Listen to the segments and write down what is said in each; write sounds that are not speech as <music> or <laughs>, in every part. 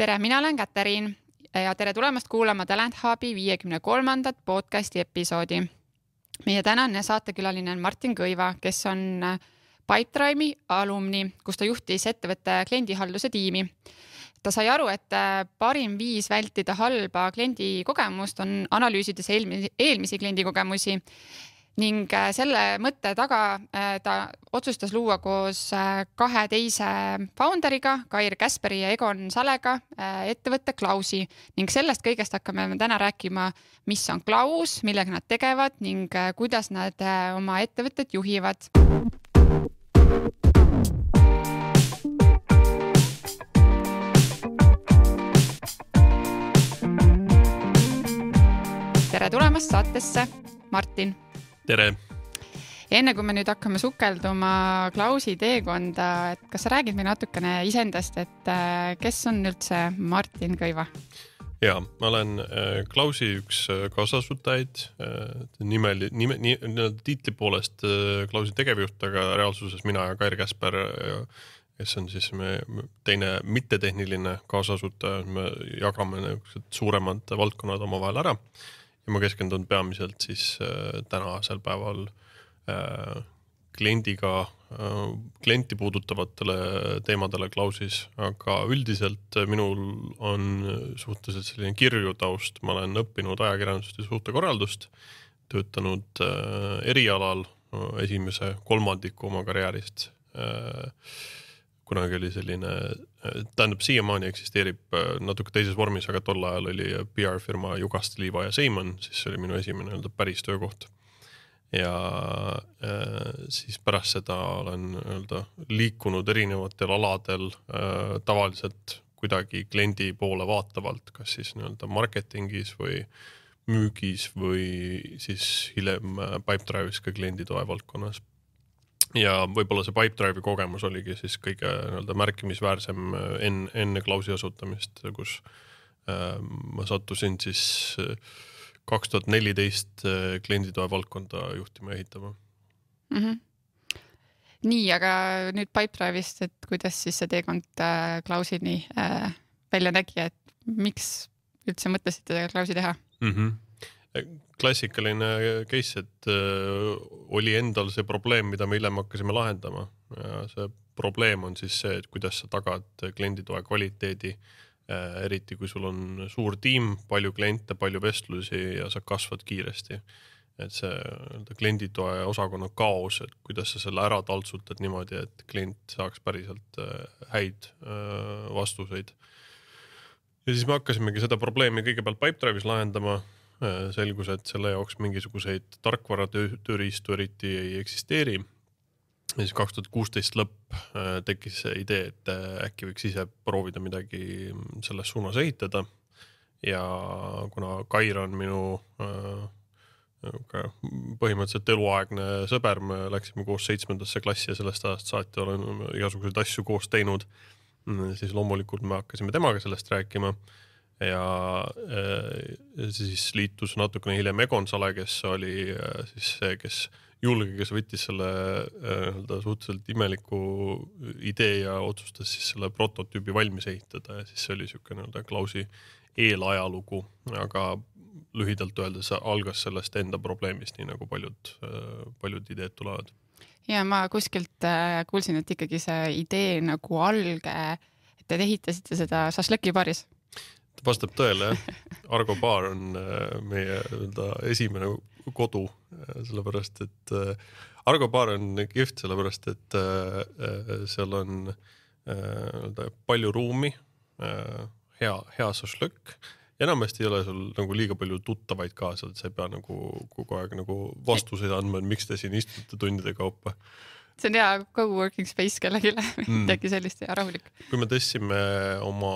tere, mina olen Katariin ja tere tulemast kuulama Talent Hubi viiekümne kolmandat podcasti episoodi. meie tänane saatekülaline on Martin Kõiva, kes on Pipedrive'i alumni, kus ta juhtis ettevõtte kliendihalduse tiimi. ta sai aru, et parim viis vältida halba kliendikogemust on analüüsides eelmisi, eelmisi kliendikogemusi ning äh, selle mõtte taga äh, ta otsustas luua koos äh, kahe teise founder'iga, Kair Käsperi ja Egon Salega ettevõtte Klausi ning sellest kõigest hakkame me täna rääkima, mis on Klaus, millega nad tegevad ning kuidas nad oma ettevõtet juhivad. tere tulemast saatesse, Martin tere! enne kui me nüüd hakkame sukelduma Klausi teekonda, et kas sa räägid meile natukene iseendast, et äh, kes on üldse Martin Kõiva? ja ma olen äh, Klausi üks äh, kaasasutajaid, nimel, nime, nii-öelda tiitli poolest Klausi tegevjuht, aga reaalsuses mina ja Kair Käsper, kes on siis me teine mittetehniline kaasasutaja, me jagame niisugused suuremad valdkonnad omavahel ära ja ma keskendun peamiselt siis äh, tänasel päeval äh, kliendiga äh,, klienti puudutavatele teemadele Klausis, aga üldiselt minul on suhteliselt selline kirju taust, ma olen õppinud ajakirjandust ja suhtekorraldust, töötanud erialal esimese kolmandiku oma karjäärist. Kunagi oli selline, tähendab siiamaani eksisteerib äh, natuke teises vormis, aga tol ajal oli PR firma Jugast, Liiva ja Seiman, siis see oli minu esimene nii-öelda päris töökoht. ja äh, siis pärast seda olen nii-öelda liikunud erinevatel aladel äh, tavaliselt kuidagi kliendi poole vaatavalt, kas siis nii-öelda marketingis või müügis või siis hiljem Pipedrive'is ka klienditoe valdkonnas ja võib-olla see Pipedrive'i kogemus oligi siis kõige nii-öelda märkimisväärsem äh, enne, enne Klausi asutamist, kus äh, ma sattusin siis äh, kaks tuhat neliteist äh, klienditoe valdkonda juhtima ja ehitama mm. -hmm. nii, aga nüüd Pipedrive'ist, et kuidas siis see teekond äh, Klausini äh, välja nägi, et miks üldse mõtlesite Klausi teha mm? -hmm klassikaline case, et äh, oli endal see probleem, mida me hiljem hakkasime lahendama ja see probleem on siis see, et kuidas sa tagad klienditoe kvaliteedi äh,. eriti kui sul on suur tiim, palju kliente, palju vestlusi ja sa kasvad kiiresti. et see nii-öelda klienditoe osakonna kaos, et kuidas sa selle ära taltsutad niimoodi, et klient saaks päriselt äh, häid vastuseid. ja siis me hakkasimegi seda probleemi kõigepealt Pipedrive'is lahendama selgus, et selle jaoks mingisuguseid tarkvaratööriistu eriti ei eksisteeri. ja siis kaks tuhat kuusteist lõpp äh, tekkis see idee, et äh, äkki võiks ise proovida midagi selles suunas ehitada. ja kuna Kair on minu põhimõtteliselt eluaegne sõber, me läksime koos seitsmendasse klassi ja sellest ajast saati olen igasuguseid asju koos teinud. siis loomulikult me hakkasime temaga sellest rääkima ja siis liitus natukene hiljem Egon Sale, kes oli äh, siis see, kes julge, kes võttis selle äh, nii-öelda suhteliselt imeliku idee ja otsustas siis selle prototüübi valmis ehitada. Ja siis see oli niisugune nii-öelda Klausi eelajalugu, aga lühidalt öeldes algas sellest enda probleemist, nii nagu paljud, äh, paljud ideed tulevad. ja ma kuskilt kuulsin, et ikkagi see idee nagu alge, et te ehitasite seda šašlõkibaaris vastab tõele jah, Argo baar on äh, meie nii-öelda esimene kodu, äh, sellepärast et äh, Argo baar on kihvt, sellepärast et seal on nii-öelda palju ruumi, hea, hea šašlõkk. Enamasti ei ole sul nagu liiga palju tuttavaid kaasa, et sa ei pea nagu kogu aeg nagu vastuseid andma, et miks te siin istute tundide kaupa see on hea co-working space kellelegi <laughs> mm., midagi sellist ja rahulik. kui me tõstsime oma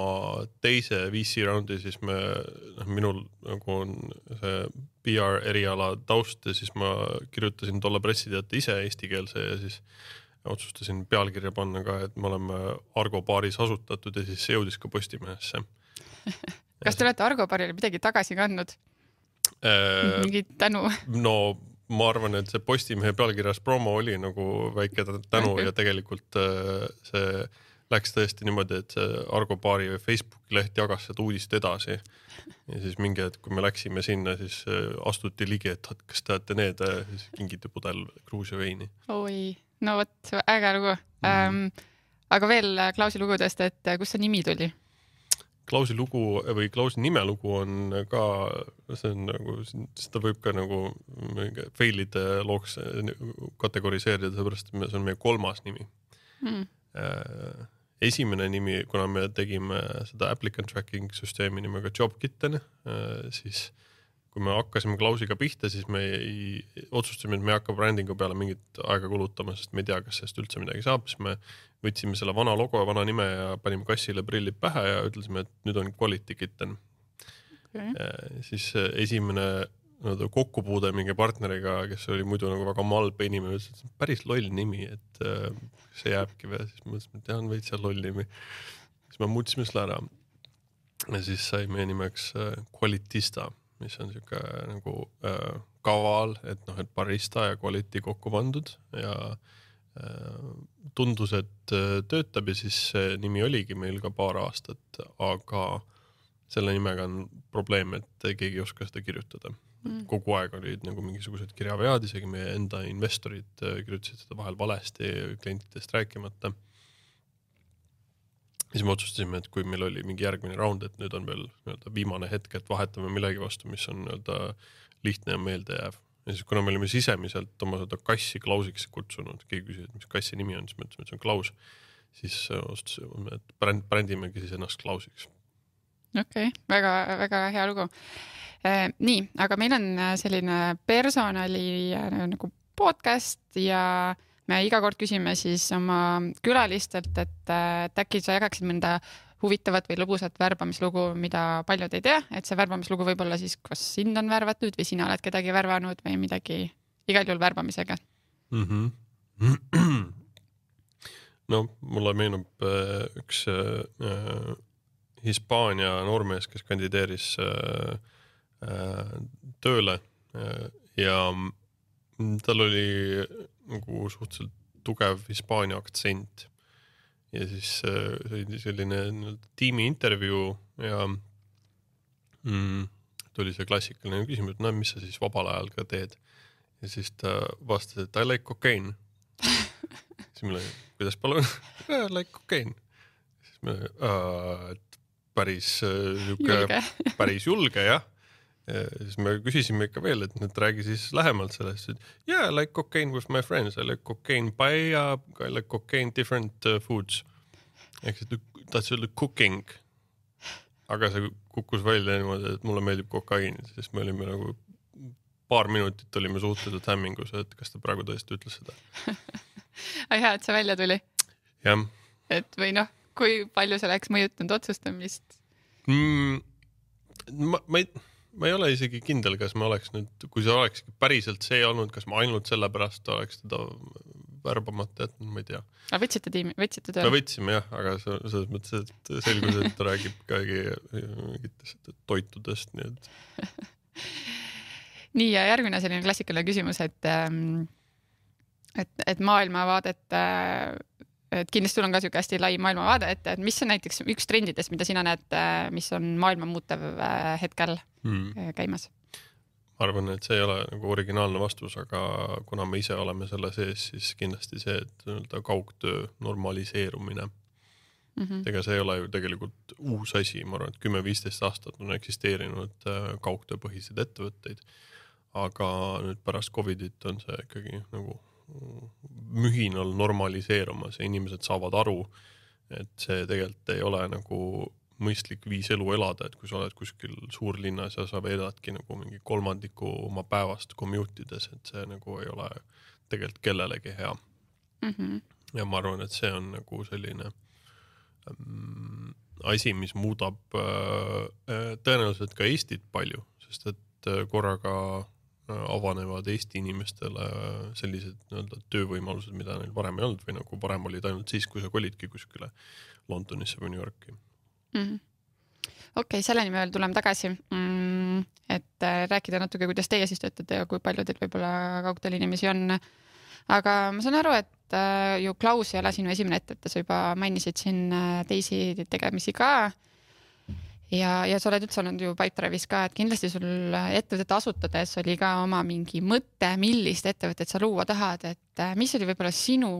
teise VC raundi, siis me, noh, minul nagu on see PR eriala taust ja siis ma kirjutasin tolle pressiteate ise eestikeelse ja siis otsustasin pealkirja panna ka, et me oleme Argo baaris asutatud ja siis see jõudis ka Postimehesse <laughs> kas te olete Argo baarile midagi tagasi kandnud äh,? mingit tänu? no ma arvan, et see Postimehe pealkirjas promo oli nagu väike tänu ja tegelikult äh, see läks tõesti niimoodi, et see Argo Baari Facebooki leht jagas seda uudist edasi. ja siis mingi hetk, kui me läksime sinna, siis äh, astuti ligi, et kas te olete need, siis kingiti pudel Gruusia veini. oi, no vot, äge lugu mm. -hmm. Um, aga veel Klausi lugudest, et kust see nimi tuli? Klausi lugu või Klausi nimelugu on ka, see on nagu, seda võib ka nagu fail'ide looks kategoriseerida, sellepärast et see on meie kolmas nimi. Mm Äh, esimene nimi, kuna me tegime seda applicant tracking süsteemi nimega JobKitten, äh, siis kui me hakkasime Klausiga pihta, siis me ei, otsustasime, et me ei hakka brändingu peale mingit aega kulutama, sest me ei tea, kas sellest üldse midagi saab, siis me võtsime selle vana logo ja vana nime ja panime kassile prillid pähe ja ütlesime, et nüüd on Quality Kitten okay.. Siis esimene nii-öelda kokkupuude mingi partneriga, kes oli muidu nagu väga malbe inimene, ütles, et päris loll nimi, et äh, see jääbki või, siis mõtlesime, et jah, on veits loll nimi. siis me muutsime selle ära. ja siis sai meie nimeks äh, Qualitista, mis on siuke nagu äh, kaval, et noh, et barista ja quality kokku pandud ja äh, tundus, et äh, töötab ja siis see nimi oligi meil ka paar aastat, aga selle nimega on probleem, et keegi ei oska seda kirjutada mm.. kogu aeg olid nagu mingisugused kirjavead, isegi meie enda investorid äh, kirjutasid seda vahel valesti, klientidest rääkimata. Siis me otsustasime, et kui meil oli mingi järgmine round, et nüüd on veel nii-öelda viimane hetk, et vahetame millegi vastu, mis on nii-öelda lihtne ja meeldejääv. ja siis, kuna me olime sisemiselt oma seda kassi Klausiks kutsunud, keegi küsis, et mis kassi nimi on, siis me ütlesime, et see on Klaus. siis äh, otsustasime, et bränd, brändimegi siis ennast Klausiks. okei okay,, väga-väga hea lugu Äh, nii, aga meil on äh, selline personali äh, nagu podcast ja me iga kord küsime siis oma külalistelt, et, äkki sa jagaksid mõnda huvitavat või lõbusat värbamislugu, mida paljud ei tea, et see värbamislugu võib olla siis, kas sind on värvatud või sina oled kedagi värvanud või midagi igal juhul värbamisega mm. -hmm. <clears throat> no mulle meenub üks äh, Hispaania noormees, kes kandideeris äh, Äh, tööle äh, ja tal oli nagu suhteliselt tugev Hispaania aktsent. ja siis äh, see oli selline nii-öelda tiimi intervjuu ja mm, tuli see klassikaline küsimus, et no mis sa siis vabal ajal ka teed. ja siis ta vastas, et I like cocaine siis me olime, kuidas palun I like cocaine. siis me, et päris sihuke, päris julge jah ja siis me küsisime ikka veel, et nüüd räägi siis lähemalt sellest, et yeah, I like cocaine with my friends, I like cocaine paella, I like cocaine different uh, foods. ehk siis ta tahtis öelda cooking. aga see kukkus välja niimoodi, et mulle meeldib kokaiin, siis me olime nagu paar minutit olime suhteliselt hämmingus, et kas ta praegu tõesti ütles seda <laughs> aga hea, et see välja tuli. jah. et või noh, kui palju see oleks mõjutanud otsustamist mm,? ma, ma ei ma ei ole isegi kindel, kas ma oleks nüüd, kui see oleks päriselt see olnud, kas ma ainult sellepärast oleks teda värbamata jätnud, ma ei tea. aga võtsite tiimi, võtsite tööle? me võtsime jah, aga selles mõttes, et selgus, et ta räägib ikkagi mingitest toitudest, nii et <laughs> nii ja järgmine selline klassikaline küsimus, et ähm, et, et maailmavaadet äh, et kindlasti sul on ka siuke hästi lai maailmavaade, et, et mis on näiteks üks trendidest, mida sina näed, mis on maailma muutev äh, hetkel hmm. käimas? ma arvan, et see ei ole nagu originaalne vastus, aga kuna me ise oleme selle sees, siis kindlasti see, et nii-öelda kaugtöö normaliseerumine mm. -hmm. ega see ei ole ju tegelikult uus asi, ma arvan, et kümme-viisteist aastat on eksisteerinud äh, kaugtööpõhiseid ettevõtteid. aga nüüd pärast Covidit on see ikkagi nagu mühinal normaliseerumas ja inimesed saavad aru, et see tegelikult ei ole nagu mõistlik viis elu elada, et kui sa oled kuskil suurlinnas ja sa veedadki nagu mingi kolmandiku oma päevast commute ides, et see nagu ei ole tegelikult kellelegi hea mm. -hmm. ja ma arvan, et see on nagu selline ähm, asi, mis muudab äh, tõenäoliselt ka Eestit palju, sest et äh, korraga avanevad Eesti inimestele sellised nii-öelda töövõimalused, mida neil varem ei olnud või nagu varem olid ainult siis, kui sa kolidki kuskile Londonisse või New Yorki mm -hmm.. okei okay,, selleni me veel tuleme tagasi mm,. et äh, rääkida natuke, kuidas teie siis töötate ja kui palju teil võib-olla kaugtööl inimesi on. aga ma saan aru, et äh, ju Klaus ei ole sinu esimene ettevõte, sa juba mainisid siin äh, teisi tegemisi ka. Ja, ja sa oled üldse olnud ju Pipedrive'is ka, et kindlasti sul ettevõtet asutades oli ka oma mingi mõte, millist ettevõtet sa luua tahad, et äh, mis oli võib-olla sinu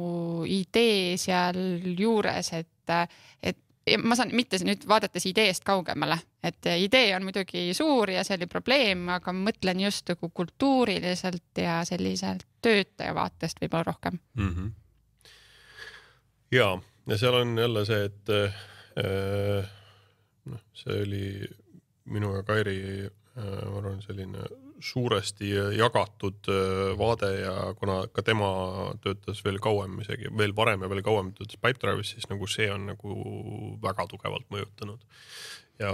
idee sealjuures, et, et ja ma saan mitte nüüd vaadates ideest kaugemale, et idee on muidugi suur ja see oli probleem, aga ma mõtlen just nagu kultuuriliselt ja selliselt töötaja vaatest võib-olla rohkem mm. -hmm. ja, ja seal on jälle see, et äh, noh, see oli minu ja Kairi äh, ma arvan, selline suuresti jagatud äh, vaade ja kuna ka tema töötas veel kauem, isegi veel varem ja veel kauem töötas Pipedrive'is, siis nagu see on nagu väga tugevalt mõjutanud. ja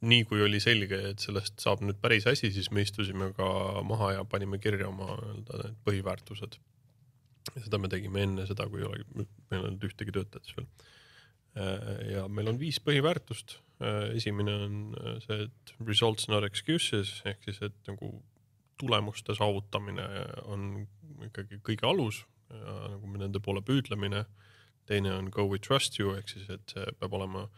nii kui oli selge, et sellest saab nüüd päris asi, siis me istusime ka maha ja panime kirja oma nii-öelda need põhiväärtused. seda me tegime enne seda, kui ei ole, meil ei olnud ühtegi töötajat siis veel. Äh, ja meil on viis põhiväärtust Äh, esimene on äh, see, et results not excuses ehk siis, et nagu tulemuste saavutamine on ikkagi kõige alus nagu nende poole püüdlemine. teine on go we trust you ehk siis, et see peab olema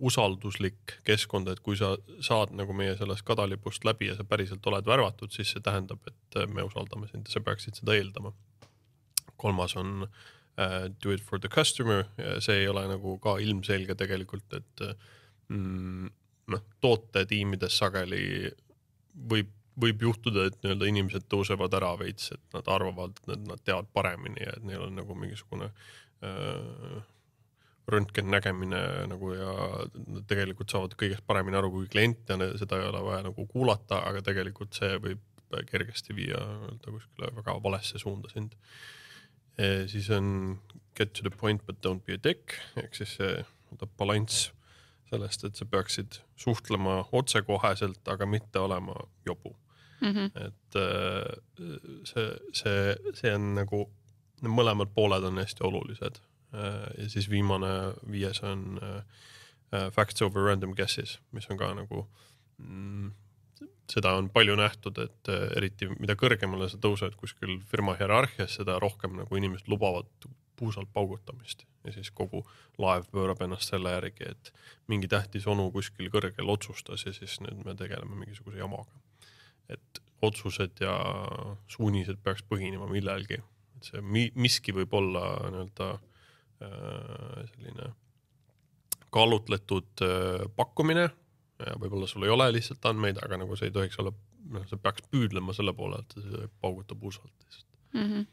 usalduslik keskkond, et kui sa saad nagu meie sellest kadalipust läbi ja sa päriselt oled värvatud, siis see tähendab, et me usaldame sind ja sa peaksid seda eeldama. kolmas on uh, do it for the customer, see ei ole nagu ka ilmselge tegelikult, et mm, noh, tootetiimides sageli võib, võib juhtuda, et nii-öelda inimesed tõusevad ära veits, et nad arvavad, et nad teavad paremini ja et neil on nagu mingisugune äh, röntgennägemine nagu ja nad tegelikult saavad kõigest paremini aru kui klient ja seda ei ole vaja nagu kuulata, aga tegelikult see võib kergesti viia nii-öelda kuskile väga valesse suunda sind siis on get to the point but don't be a dick ehk siis see balanss sellest, et sa peaksid suhtlema otsekoheselt, aga mitte olema jobu mm. -hmm. et äh, see, see, see on nagu, mõlemad pooled on hästi olulised. Äh, ja siis viimane, viies on facts over random guesses, mis on ka nagu mm, seda on palju nähtud, et äh, eriti mida kõrgemale sa tõused kuskil firma hierarhias, seda rohkem nagu inimesed lubavad puusalt paugutamist ja siis kogu laev pöörab ennast selle järgi, et mingi tähtis onu kuskil kõrgel otsustas ja siis nüüd me tegeleme mingisuguse jamaga. et otsused ja suunised peaks põhinema millelgi, et see mi miski võib olla nii-öelda äh, selline kaalutletud äh, pakkumine ja võib-olla sul ei ole lihtsalt andmeid, aga nagu see ei tohiks olla, noh, sa peaks püüdlema selle poole, et see paugutab usalt lihtsalt mm. -hmm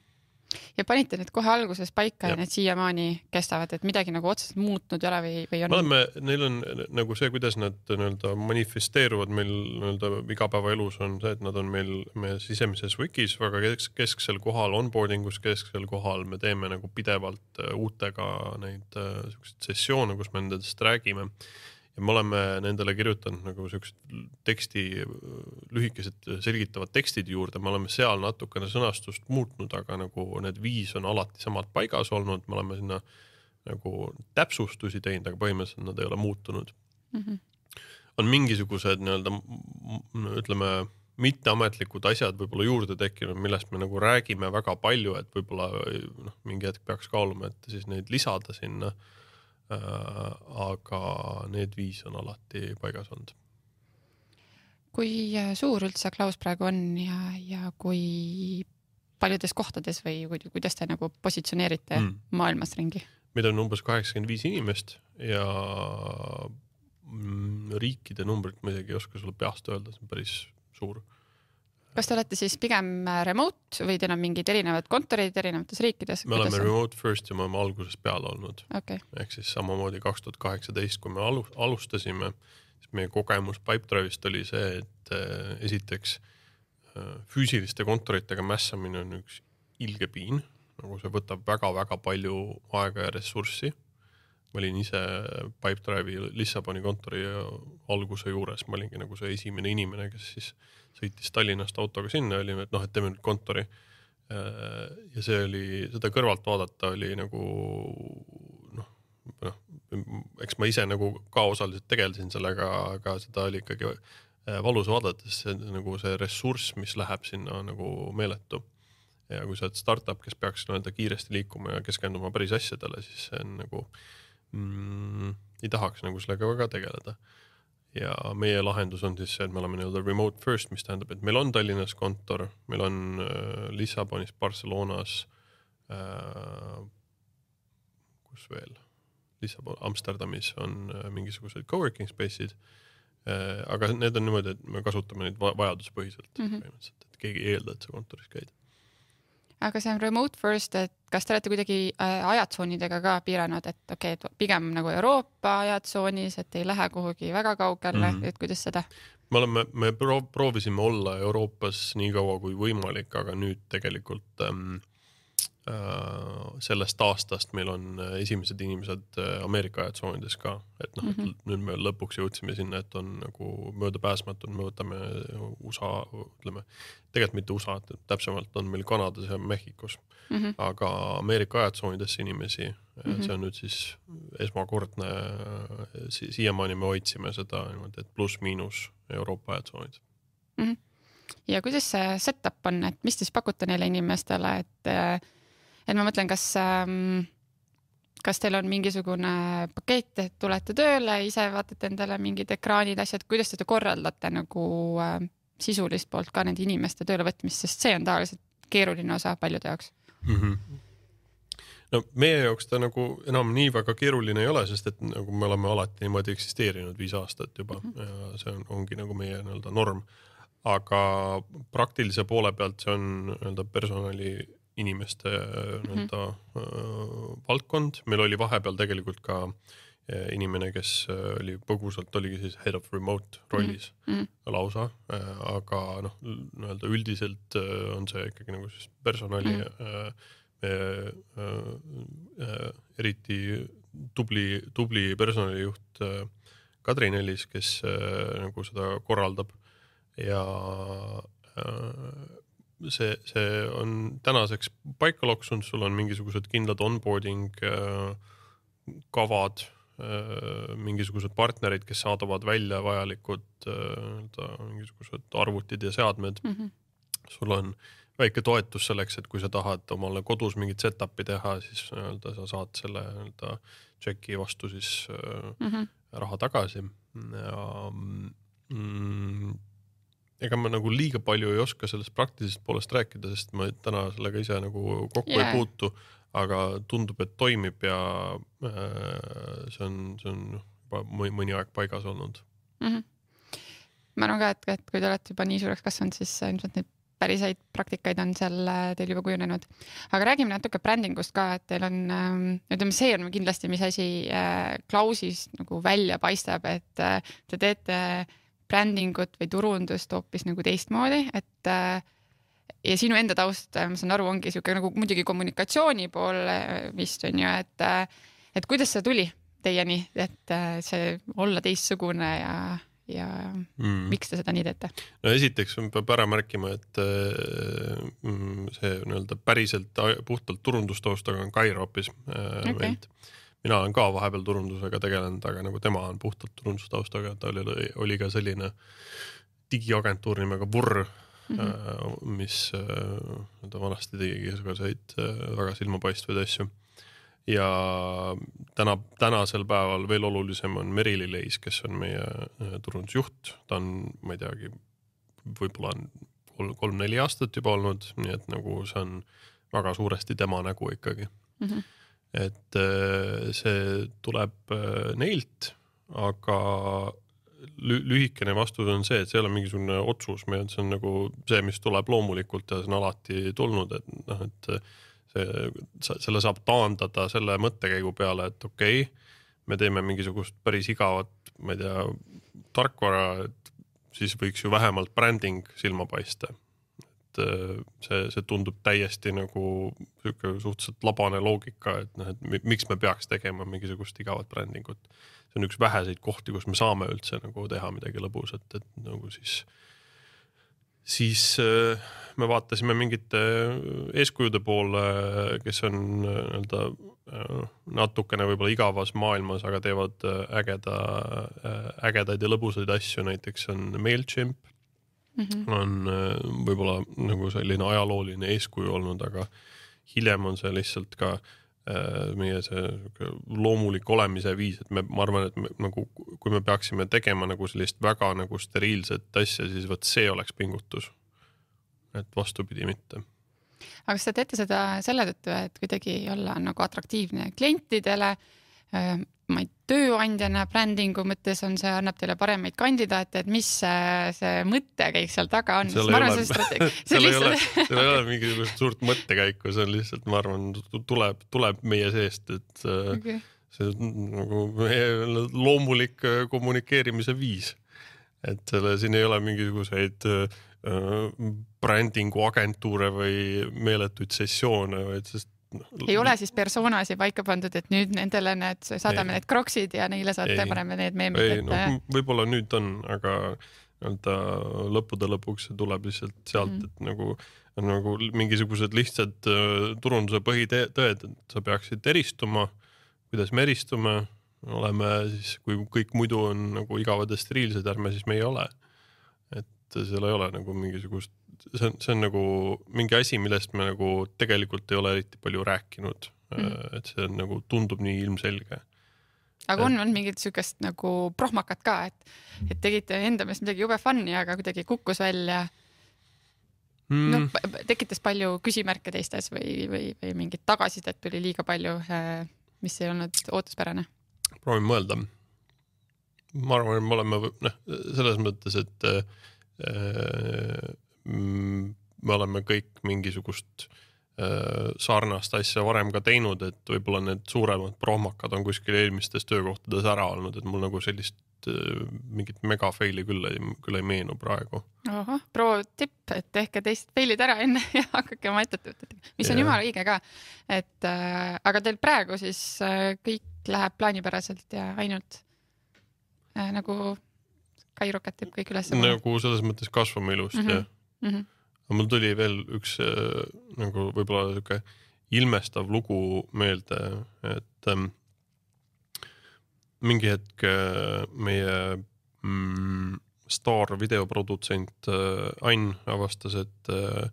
ja panite need kohe alguses paika ja, ja need siiamaani kestavad, et midagi nagu otseselt muutnud ei ole või, või on? me oleme, neil on nagu see, kuidas nad nii-öelda manifesteeruvad meil nii-öelda igapäevaelus on see, et nad on meil meie sisemises wikis väga kesk, kesksel kohal, onboarding us kesksel kohal, me teeme nagu pidevalt äh, uutega neid äh, siukseid sessioone, kus me nendest räägime ja me oleme nendele kirjutanud nagu siuksed teksti, lühikesed selgitavad tekstid juurde, me oleme seal natukene sõnastust muutnud, aga nagu need viis on alati samad paigas olnud, me oleme sinna nagu täpsustusi teinud, aga põhimõtteliselt nad ei ole muutunud mm. -hmm. on mingisugused nii-öelda ütleme mitteametlikud asjad võib-olla juurde tekkinud, millest me nagu räägime väga palju, et võib-olla noh, mingi hetk peaks kaaluma, et siis neid lisada sinna Äh, aga need viis on alati paigas olnud. kui äh, suur üldse Klaus praegu on ja, ja kui paljudes kohtades või kuidas te nagu positsioneerite mm. maailmas ringi? meid on umbes kaheksakümmend viis inimest ja mm, riikide numbrit ma isegi ei oska sulle peast öelda, see on päris suur kas te olete siis pigem äh, remote või teil on mingid erinevad kontorid erinevates riikides? me oleme remote first ja me oleme algusest peale olnud. Okay.. ehk siis samamoodi kaks tuhat kaheksateist, kui me alu-, alustasime, siis meie kogemus Pipedrive'ist oli see, et äh, esiteks äh, füüsiliste kontoritega mässamine on üks ilge piin, nagu see võtab väga-väga palju aega ja ressurssi. Ma olin ise Pipedrive'i Lissaboni kontori alguse juures, ma olingi nagu see esimene inimene, kes siis sõitis Tallinnast autoga sinna, olime, et noh, et teeme nüüd kontori. ja see oli, seda kõrvalt vaadata oli nagu noh, noh, eks ma ise nagu ka osaliselt tegelesin sellega, aga seda oli ikkagi valus vaadata, sest see nagu see ressurss, mis läheb sinna nagu meeletu. ja kui sa oled startup, kes peaks nii-öelda kiiresti liikuma ja keskenduma päris asjadele, siis see on nagu mm, ei tahaks nagu sellega väga tegeleda. Ja meie lahendus on siis see, et me oleme nii-öelda remote first, mis tähendab, et meil on Tallinnas kontor, meil on äh, Lissabonis, Barcelonas äh,. kus veel? Lissabon, Amsterdamis on äh, mingisugused coworking space'id äh,. aga need on niimoodi, et me kasutame neid vajaduspõhiselt mm -hmm. põhimõtteliselt, et keegi ei eelda, et sa kontoris käid aga see on remote first, et kas te olete kuidagi äh, ajatsoonidega ka piiranud, et okei okay,, et pigem nagu Euroopa ajatsoonis, et ei lähe kuhugi väga kaugele mm, -hmm. et kuidas seda? me oleme, me proovisime olla Euroopas nii kaua kui võimalik, aga nüüd tegelikult ähm, Äh, sellest aastast meil on äh, esimesed inimesed äh, Ameerika ajatsoonides ka, et noh mm, -hmm. nüüd me lõpuks jõudsime sinna, et on nagu möödapääsmatu, me võtame USA, ütleme tegelikult mitte USA, täpsemalt on meil Kanadas ja Mehhikos mm, -hmm. aga Ameerika ajatsoonidesse inimesi mm, -hmm. see on nüüd siis esmakordne si, siiamaani me hoidsime seda niimoodi, et pluss-miinus Euroopa ajatsoonid mm. -hmm. ja kuidas see setup on, et mis te siis pakute neile inimestele, et äh, et ma mõtlen, kas ähm, kas teil on mingisugune pakett, et tulete tööle, ise vaatate endale mingid ekraanid, asjad, kuidas te korraldate nagu äh, sisulist poolt ka nende inimeste töölevõtmist, sest see on tavaliselt keeruline osa paljude jaoks mm. -hmm no meie jaoks ta nagu enam nii väga keeruline ei ole, sest et nagu me oleme alati niimoodi eksisteerinud viis aastat juba mm -hmm. ja see on, ongi nagu meie nii-öelda norm. aga praktilise poole pealt see on nii-öelda personali inimeste mm -hmm. nii-öelda äh, valdkond, meil oli vahepeal tegelikult ka äh, inimene, kes äh, oli põgusalt, oligi siis head of remote rollis mm -hmm. lausa äh,, aga noh, nii-öelda üldiselt äh, on see ikkagi nagu siis personali mm -hmm. äh, äh, eriti tubli, tubli personalijuht äh, Kadri Nellis, kes äh, nagu seda korraldab ja äh, see, see on tänaseks paika loksunud, sul on mingisugused kindlad onboarding äh, kavad, äh, mingisugused partnerid, kes saadavad välja vajalikud nii-öelda mingisugused arvutid ja seadmed mm. -hmm. sul on väike toetus selleks, et kui sa tahad omale kodus mingit setup'i teha, siis nii-öelda sa saad selle nii-öelda tšeki vastu siis mm -hmm. raha tagasi ja mm, ega ma nagu liiga palju ei oska sellest praktilisest poolest rääkida, sest ma täna sellega ise nagu kokku yeah. ei puutu, aga tundub, et toimib ja äh, see on, see on juba mõni aeg paigas olnud mm. -hmm. ma arvan ka, et, et kui te olete juba nii suureks kasvanud, siis ilmselt neid päris häid praktikaid on seal äh, teil juba kujunenud. aga räägime natuke brändingust ka, et teil on, ähm, ütleme, see on kindlasti, mis asi äh, Klausis nagu välja paistab, et äh, te teete brändingut või turundust hoopis nagu teistmoodi, et äh, ja sinu enda taust, äh, ma saan aru, ongi sihuke nagu muidugi kommunikatsiooni pool äh, vist on ju, et, et kuidas see tuli teieni, et see olla teistsugune ja, ja mm. miks te seda nii teete? no esiteks peab ära märkima, et mm, see nii-öelda päriselt puhtalt turundustaustaga on Kair hoopis okay. vend mina olen ka vahepeal turundusega tegelenud, aga nagu tema on puhtalt turundustaustaga, tal oli, oli ka selline digiagentuur nimega Vurr mm, -hmm. mis ta äh, vanasti tegigi igasuguseid äh, väga silmapaistvaid asju. ja täna, tänasel päeval veel olulisem on Merili Leis, kes on meie turundusjuht, ta on, ma ei teagi, võib-olla on kolm-neli aastat juba olnud, nii et nagu see on väga suuresti tema nägu ikkagi mm. -hmm et äh, see tuleb äh, neilt, aga lühikene vastus on see, et see ei ole mingisugune otsus, see on nagu see, mis tuleb loomulikult ja see on alati tulnud, et noh, et see, selle saab taandada selle mõttekäigu peale, et okei okay,, me teeme mingisugust päris igavat, ma ei tea, tarkvara, et siis võiks ju vähemalt bränding silma paista see, see tundub täiesti nagu sihuke suhteliselt labane loogika, et noh, et miks me peaks tegema mingisugust igavat brändingut. see on üks väheseid kohti, kus me saame üldse nagu teha midagi lõbusat, et nagu siis, siis äh, me vaatasime mingite eeskujude poole, kes on nii-öelda äh, natukene võib-olla igavas maailmas, aga teevad ägeda, ägedaid ja lõbusaid asju, näiteks on MailChimp -hmm. on äh, võib-olla nagu selline ajalooline eeskuju olnud, aga hiljem on see lihtsalt ka äh, meie see loomulik olemise viis, et me, ma arvan, et me, nagu, kui me peaksime tegema nagu sellist väga nagu steriilset asja, siis vot see oleks pingutus. et vastupidi mitte aga kas te teete seda selle tõttu, et kuidagi olla nagu atraktiivne klientidele? Ma ei, tööandjana brändingu mõttes on see, annab teile paremaid kandidaate, et mis see, see mõttekäik seal taga on? seal ei ole, <laughs> seal ei ole, seal ei ole mingisugust suurt mõttekäiku, see on lihtsalt, ma arvan, tuleb, tuleb meie seest, et äh, okay. see nagu meie loomulik äh, kommunikeerimise viis. et selle, siin ei ole mingisuguseid äh, Äh, brändingu agentuure või meeletuid sessioone, vaid sest ei ole siis personasi paika pandud, et nüüd nendele need, saadame ei. need kroksid ja neile saate paneme need meemid ette no,. võib-olla nüüd on, aga nii-öelda lõppude lõpuks see tuleb lihtsalt sealt mm., et nagu nagu mingisugused lihtsad uh, turunduse põhitõed, et sa peaksid eristuma. kuidas me eristume, oleme siis, kui kõik muidu on nagu igavad ja steriilsed, ärme siis meie ole et seal ei ole nagu mingisugust, see on, see on nagu mingi asi, millest me nagu tegelikult ei ole eriti palju rääkinud mm.. et see on nagu tundub nii ilmselge. aga on, on mingit siukest nagu prohmakat ka, et, et tegite enda meelest midagi jube fun'i, aga kuidagi kukkus välja mm.. noh, tekitas palju küsimärke teistes või, või, või mingit tagasisidet tuli liiga palju, äh, mis ei olnud ootuspärane? proovin mõelda. ma arvan, et me oleme noh, selles mõttes, et äh, Äh, me oleme kõik mingisugust äh, sarnast asja varem ka teinud, et võib-olla need suuremad prohmakad on kuskil eelmistes töökohtades ära olnud, et mul nagu sellist äh, mingit mega fail'i küll ei, küll ei meenu praegu. ahah, pro tipp, et tehke teist fail'id ära enne <laughs> ja hakake oma ettevõtet tegema, mis on jumala õige ka. et äh, aga teil praegu siis äh, kõik läheb plaanipäraselt ja ainult äh, nagu Kai Rocket teeb kõik üles. nagu selles mõttes kasvame ilusti mm -hmm. jah mm. -hmm. aga mul tuli veel üks äh, nagu võib-olla sihuke ilmestav lugu meelde, et ähm, mingi hetk äh, meie mm, staar videoprodutsent äh, Ain avastas, et äh,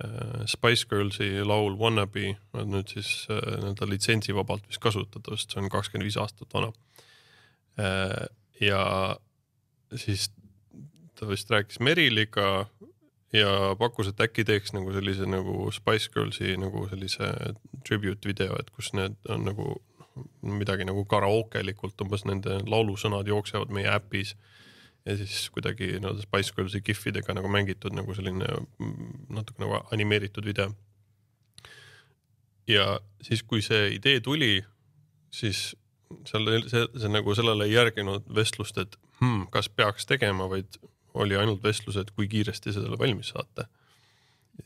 äh Spice Girlsi laul Wannabe on nüüd siis äh, nii-öelda litsentsivabalt vist kasutada, sest see on kakskümmend viis aastat vana äh,. ja siis ta vist rääkis Meriliga ja pakkus, et äkki teeks nagu sellise nagu Spice Girlsi nagu sellise tribute video, et kus need on nagu midagi nagu karaokelikult umbes nende laulusõnad jooksevad meie äpis ja siis kuidagi nii-öelda Spice Girlsi kihvidega nagu mängitud nagu selline natuke nagu animeeritud video. ja siis, kui see idee tuli, siis seal see, see nagu sellele ei järginud vestlust, et hmm, kas peaks tegema, vaid oli ainult vestlus, et kui kiiresti selle valmis saate.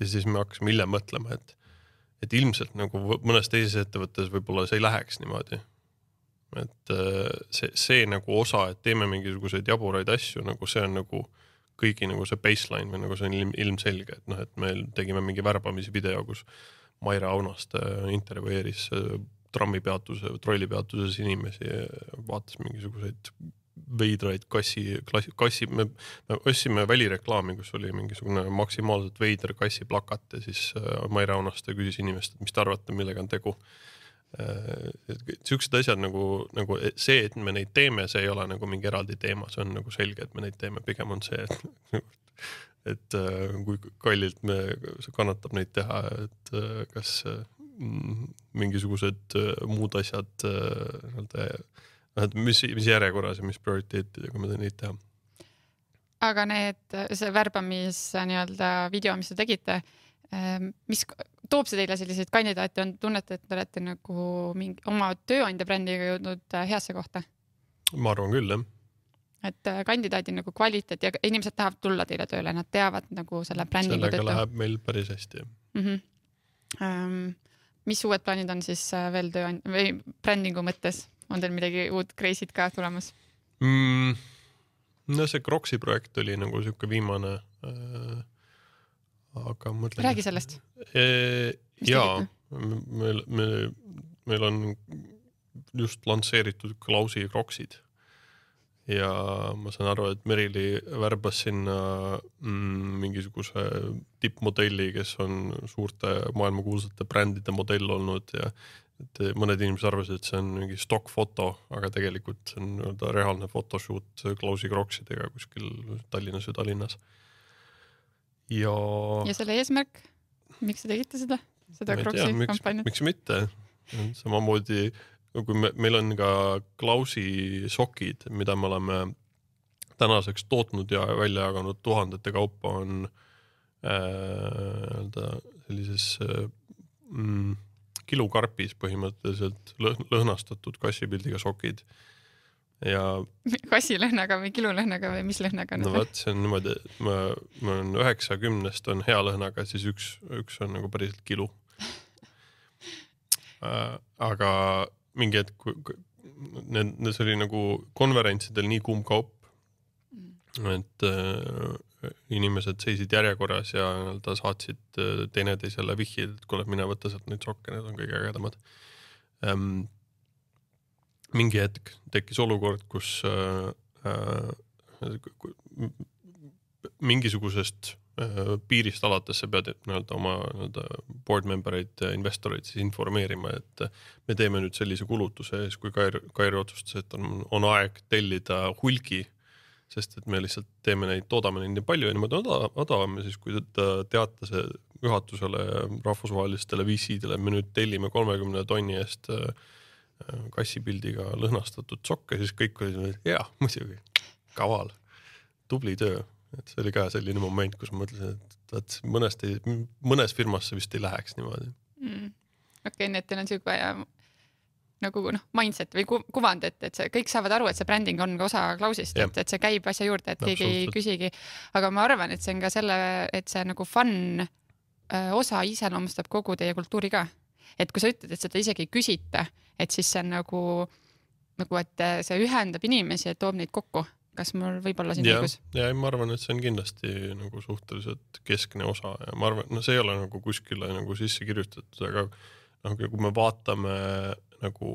ja siis me hakkasime hiljem mõtlema, et, et ilmselt nagu mõnes teises ettevõttes võib-olla see ei läheks niimoodi. et äh, see, see nagu osa, et teeme mingisuguseid jaburaid asju, nagu see on nagu kõigi nagu see baseline või nagu see on ilm, ilmselge, et noh, et me tegime mingi värbamisvideo, kus Maire Aunaste intervjueeris äh, trammipeatuse, trollipeatuses inimesi, vaatas mingisuguseid veidraid kassi, klassi, kassi, me, me ostsime välireklaami, kus oli mingisugune maksimaalselt veider kassi plakat ja siis äh, Maire Aunaste küsis inimest, et mis te arvate, millega on tegu äh,. siuksed asjad nagu, nagu see, et me neid teeme, see ei ole nagu mingi eraldi teema, see on nagu selge, et me neid teeme, pigem on see, et <laughs> et äh, kui kallilt me, kannatab neid teha, et äh, kas mingisugused muud asjad nii-öelda noh, et mis, mis järjekorras ja mis prioriteetidega me neid teha. aga need, see värbamis nii-öelda video, mis te tegite, ehm, mis toob see teile selliseid kandidaate, on, tunnete, et te olete nagu mingi oma tööandja brändiga jõudnud äh, heasse kohta? ma arvan küll, jah et äh, kandidaadi nagu kvaliteet ja inimesed tahavad tulla teile tööle, nad teavad nagu selle brändingu sellega tõttu. läheb meil päris hästi mm. -hmm. Um, mis uued plaanid on siis äh, veel tööandja või brändingu mõttes? On teil midagi uut crazy't ka tulemas mm,? no see Croxi projekt oli nagu sihuke viimane äh,. aga mõtlen. räägi sellest e,. jaa, meil, meil, meil on just lansseeritud Klausi Croxid ja ma saan aru, et Merili värbas sinna mm, mingisuguse tippmodelli, kes on suurte maailmakuulsate brändide modell olnud ja et mõned inimesed arvasid, et see on mingi stokkfoto, aga tegelikult see on nii-öelda reaalne photoshoot Klausi kroksidega kuskil Tallinnas või Tallinnas. ja. ja selle eesmärk, miks te tegite seda, seda Kroksi kampaaniat? miks mitte, samamoodi kui me, meil on ka Klausi sokid, mida me oleme tänaseks tootnud ja välja jaganud tuhandete kaupa, on äh, nii-öelda äh, sellises äh, mm, kilukarpis põhimõtteliselt lõhnastatud kassipildiga sokid ja. <laughs> kassilõhnaga või kilulõhnaga või mis lõhnaga? no vot, see on niimoodi, et ma, ma olen üheksakümnest on hea lõhnaga, siis üks, üks on nagu päriselt kilu <laughs> äh, aga mingi hetk, need, see oli nagu konverentsidel nii kuum kaup, mm. et äh, inimesed seisid järjekorras ja nii-öelda saatsid äh, teineteisele vihjeid, et kuule, mine võta sealt neid sokke, need on kõige ägedamad ähm,. mingi hetk tekkis olukord, kus äh, äh, mingisugusest äh, piirist alates sa pead nii-öelda oma nii-öelda board member eid, investoreid siis informeerima, et me teeme nüüd sellise kulutuse ja siis, kui Kair, Kair otsustas, et on, on aeg tellida hulgi sest et me lihtsalt teeme neid, toodame neid nii palju ja niimoodi odavam ja siis, kui ta teatas juhatusele ja rahvusvahelistele VC-dele, me nüüd tellime kolmekümne tonni eest äh, kassipildiga lõhnastatud sokke, siis kõik olid, jaa, muidugi, kaval, tubli töö. et see oli ka selline moment, kus ma mõtlesin, et vaat mõnest mõnes firmas see vist ei läheks niimoodi mm.. okei okay,, nii et teil on siuke nagu noh, mindset või ku kuvand, et, et see kõik saavad aru, et see bränding on ka osa Klausist, et, et see käib asja juurde, et keegi ei küsigi. aga ma arvan, et see on ka selle, et see nagu fun osa iseloomustab kogu teie kultuuri ka. et kui sa ütled, et seda isegi ei küsita, et siis see on nagu, nagu, et see ühendab inimesi ja toob neid kokku kas mul võib olla siin õigus? ja ei, ma arvan, et see on kindlasti nagu suhteliselt keskne osa ja ma arvan, no see ei ole nagu kuskile nagu sisse kirjutatud, aga noh, kui me vaatame nagu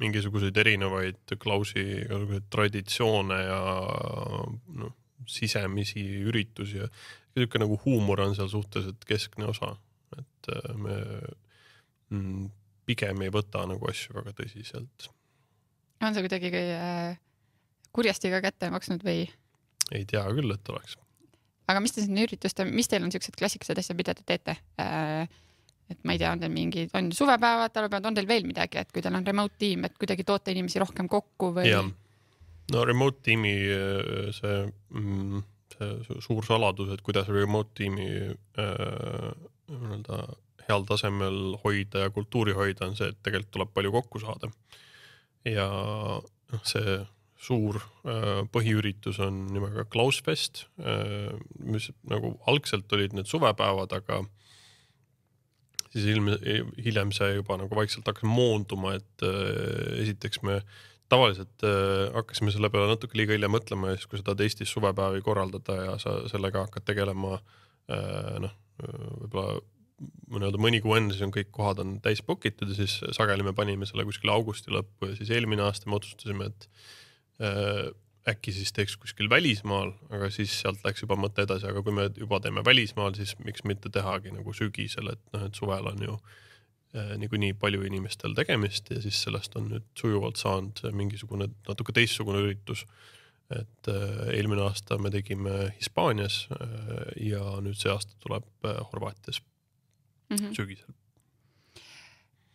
mingisuguseid erinevaid Klausi igasuguseid traditsioone ja noh, sisemisi üritusi ja niisugune nagu huumor on seal suhteliselt keskne osa, et äh, me mm, pigem ei võta nagu asju väga tõsiselt. on see kuidagi äh, kurjasti ka kätte maksnud või? ei tea küll, et oleks. aga mis te siin üritustel, mis teil on siuksed klassikalised asjad, mida te teete äh,? Et ma ei tea, on teil mingid, on suvepäevad, talvepäevad, on teil veel midagi, et kui teil on remote tiim, et kuidagi toota inimesi rohkem kokku või? no remote tiimi see, mm, see suur saladus, et kuidas remote tiimi äh, nii-öelda äh, heal tasemel hoida ja kultuuri hoida, on see, et tegelikult tuleb palju kokku saada. ja noh, see suur äh, põhiüritus on nimega Klausfest äh,, mis nagu algselt olid need suvepäevad, aga äh, siis ilm, hiljem see juba nagu vaikselt hakkas moonduma, et äh, esiteks me tavaliselt äh, hakkasime selle peale natuke liiga hilja mõtlema ja siis, kui sa tahad Eestis suvepäevi korraldada ja sa sellega hakkad tegelema äh, noh, võib-olla nii-öelda mõni kuu enne, siis on kõik kohad on täis book itud ja siis sageli me panime selle kuskile augusti lõppu ja siis eelmine aasta me otsustasime, et äkki siis teeks kuskil välismaal, aga siis sealt läks juba mõte edasi, aga kui me juba teeme välismaal, siis miks mitte tehagi nagu sügisel, et noh, et suvel on ju äh, niikuinii palju inimestel tegemist ja siis sellest on nüüd sujuvalt saanud mingisugune natuke teistsugune üritus. et äh, eelmine aasta me tegime Hispaanias äh, ja nüüd see aasta tuleb Horvaatias mm -hmm. sügisel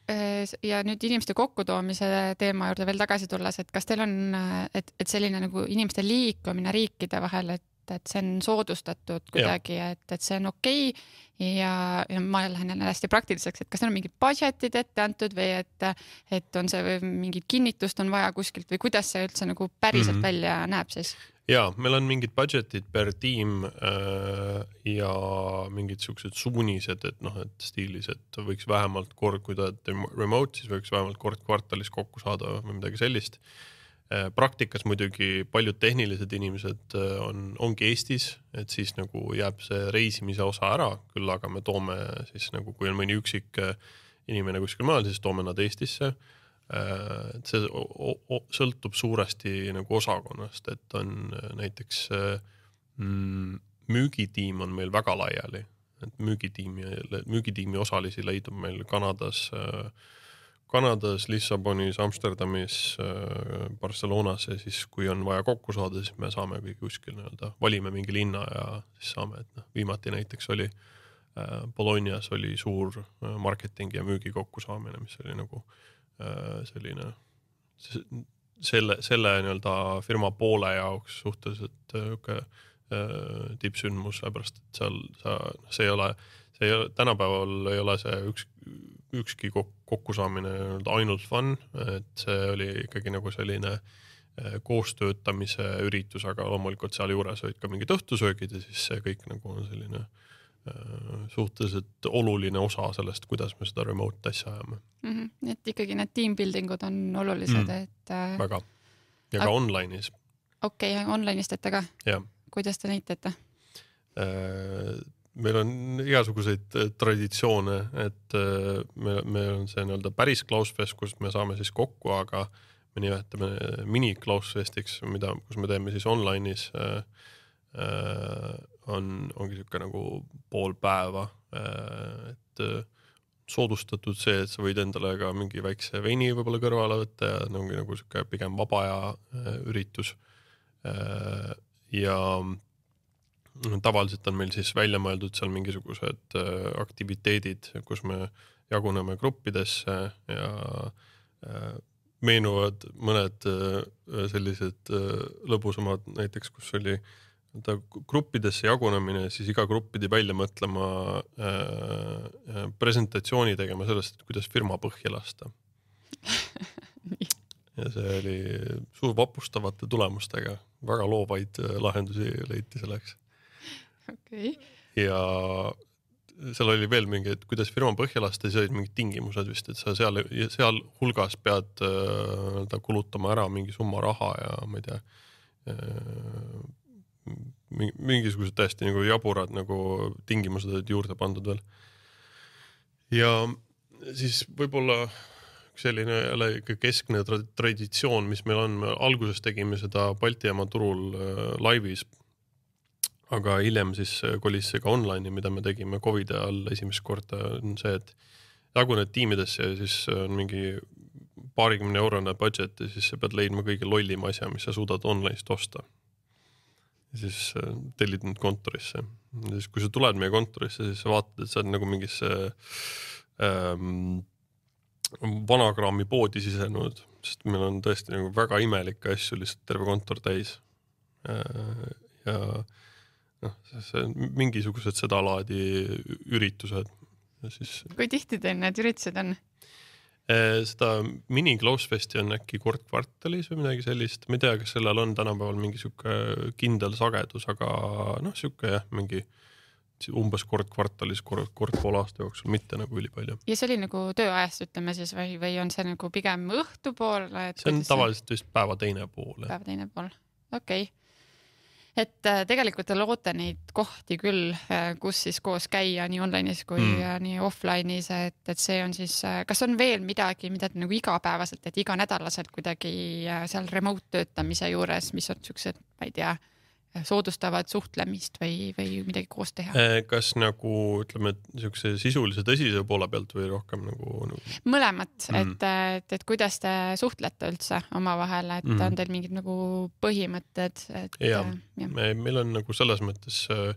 ja nüüd inimeste kokkutoomise teema juurde veel tagasi tulles, et kas teil on, et, et selline nagu inimeste liikumine riikide vahel, et, et see on soodustatud kuidagi, et, et see on okei okay ja, ja ma lähen jälle hästi praktiliseks, et kas teil on mingid budget'id ette antud või et, et on see või mingit kinnitust on vaja kuskilt või kuidas see üldse nagu päriselt mm -hmm. välja näeb siis? ja meil on mingid budget'id per tiim äh, ja mingid siuksed suunised, et noh, et stiilis, et võiks vähemalt kord, kui ta teeb remote, siis võiks vähemalt kord kvartalis kokku saada või midagi sellist äh,. Praktikas muidugi paljud tehnilised inimesed äh, on, ongi Eestis, et siis nagu jääb see reisimise osa ära, küll aga me toome siis nagu, kui on mõni üksik äh, inimene kuskil mujal, siis toome nad Eestisse. Et see sõltub suuresti nagu osakonnast, et on näiteks mm, müügitiim on meil väga laiali, et müügitiimi, müügitiimi osalisi leidub meil Kanadas äh, Kanadas, Lissabonis, Amsterdamis, äh, Barcelonas ja siis, kui on vaja kokku saada, siis me saame kõik kuskil nii-öelda, valime mingi linna ja siis saame, et noh, viimati näiteks oli äh, Bolognas oli suur äh, marketingi ja müügi kokkusaamine, mis oli nagu selline selle, selle nii-öelda firma poole jaoks suhteliselt niisugune tippsündmus, sellepärast et seal sa, see ei ole, see ei ole, tänapäeval ei ole see üks ükski kokkusaamine ainult fun, et see oli ikkagi nagu selline äh, koostöötamise üritus, aga loomulikult sealjuures olid ka mingid õhtusöögid ja siis see kõik nagu on selline äh, suhteliselt oluline osa sellest, kuidas me seda remote asja ajame mm. -hmm. et ikkagi need team building ud on olulised mm., et äh.... väga ja ka Aga... online'is. okei okay,, online'is teete ka? kuidas te neid teete? Meil on igasuguseid äh, traditsioone, et äh, me, meil on see nii-öelda päris Klausfest, kus me saame siis kokku, aga me nimetame mini Klausfestiks, mida, kus me teeme siis online'is äh,. Äh, on, ongi sihuke nagu pool päeva äh,, et äh, soodustatud see, et sa võid endale ka mingi väikse veini võib-olla kõrvale võtta ja ongi nagu sihuke pigem vaba aja äh, üritus äh,. ja tavaliselt on meil siis välja mõeldud seal mingisugused äh, aktiviteedid, kus me jaguneme gruppidesse ja äh, meenuvad mõned äh, sellised lõbusamad, näiteks kus oli ta gruppidesse jagunemine, siis iga grupp pidi välja mõtlema äh, presentatsiooni tegema sellest, et kuidas firma põhja lasta. <laughs> Ja see oli suur vapustavate tulemustega, väga loovaid lahendusi leiti selleks okay.. ja seal oli veel mingi, et kuidas firma põhja lasta, siis olid mingid tingimused vist, et sa seal, sealhulgas pead nii-öelda äh, kulutama ära mingi summa raha ja ma ei tea äh,, mingisugused täiesti nagu jaburad nagu tingimused olid juurde pandud veel. ja siis võib-olla selline jälle ikka keskne tra traditsioon, mis meil on, me alguses tegime seda Balti jaama turul äh, laivis aga hiljem siis äh, kolis see ka online'i, mida me tegime Covidi ajal esimest korda, on see, et jaguned tiimidesse ja siis on mingi paarikümne eurone budget ja siis sa pead leidma kõige lollima asja, mis sa suudad online'ist osta. siis äh, tellid need kontorisse. siis, kui sa tuled meie kontorisse, siis sa vaatad, et sa oled nagu mingisse ähm, vanakraami poodi sisenenud, sest meil on tõesti nagu väga imelikke asju lihtsalt terve kontor täis äh,. ja noh, see on mingisugused sedalaadi üritused siis. kui tihti teil need üritused on? Eh, seda mini Closefesti on äkki kord kvartalis või midagi sellist, ma ei tea, kas sellel on tänapäeval mingi sihuke kindel sagedus, aga noh, sihuke jah, mingi umbes kord kvartalis, kord, kord poole aasta jooksul, mitte nagu ülipalju. ja see oli nagu tööajast, ütleme siis või, või on see nagu pigem õhtupoole? see on tavaliselt vist päeva teine pool. päeva teine pool, okei okay et äh, tegelikult te loote neid kohti küll, äh, kus siis koos käia nii online'is kui mm. nii offline'is, et, et see on siis, äh, kas on veel midagi, mida te nagu igapäevaselt, et iganädalaselt kuidagi seal remote töötamise juures, mis on siuksed, ma ei tea soodustavad suhtlemist või, või midagi koos teha? Äh, kas nagu ütleme, niisuguse sisulise tõsise poole pealt või rohkem nagu, nagu...? mõlemat mm., et, et, et kuidas te suhtlete üldse omavahel, et mm. on teil mingid nagu põhimõtted, et? ja, ja., me, meil on nagu selles mõttes äh,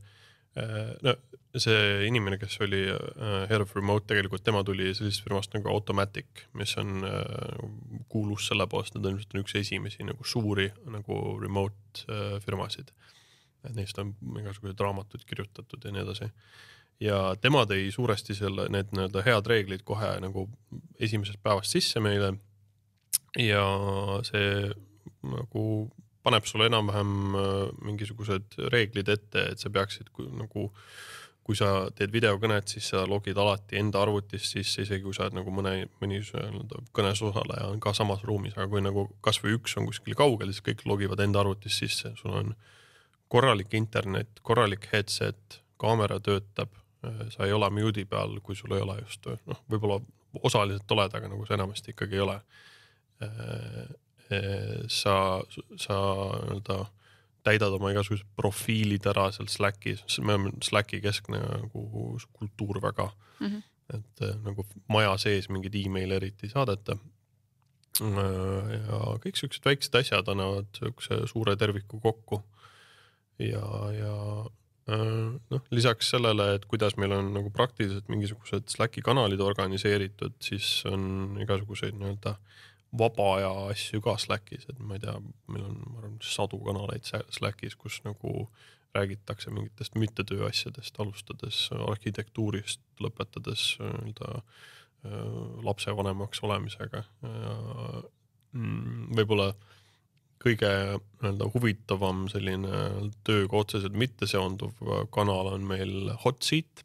no see inimene, kes oli uh, head of remote, tegelikult tema tuli sellisest firmast nagu Automatic, mis on uh, kuulus selle poolest, ta ilmselt on üks esimesi nagu suuri nagu remote firmasid. et neist on igasuguseid raamatuid kirjutatud ja nii edasi. ja tema tõi suuresti selle, need nii-öelda head reeglid kohe nagu esimesest päevast sisse meile. ja see nagu paneb sulle enam-vähem mingisugused reeglid ette, et sa peaksid nagu kui sa teed videokõnet, siis sa logid alati enda arvutist sisse, isegi kui sa oled nagu mõne, mõni kõnes osaleja on ka samas ruumis, aga kui nagu kasvõi üks on kuskil kaugel, siis kõik logivad enda arvutist sisse, sul on korralik internet, korralik headset, kaamera töötab, sa ei ole mute'i peal, kui sul ei ole just noh, võib-olla osaliselt oled, aga nagu sa enamasti ikkagi ei ole. Sa, sa nii-öelda täidad oma igasugused profiilid ära seal Slackis, me oleme Slacki keskne nagu kultuur väga mm. -hmm. et nagu maja sees mingeid email'e eriti ei saadeta. ja kõik siuksed väiksed asjad annavad siukse suure terviku kokku. ja, ja noh, lisaks sellele, et kuidas meil on nagu praktiliselt mingisugused Slacki kanalid organiseeritud, siis on igasuguseid nii-öelda äh, vaba aja asju ka Slackis, et ma ei tea, meil on, ma arvan, sadu kanaleid Slackis, kus nagu räägitakse mingitest mittetöö asjadest, alustades arhitektuurist, lõpetades nii-öelda äh, lapsevanemaks olemisega. Mm, võib-olla kõige nii-öelda huvitavam selline tööga otseselt mitte seonduv kanal on meil Hot Seat,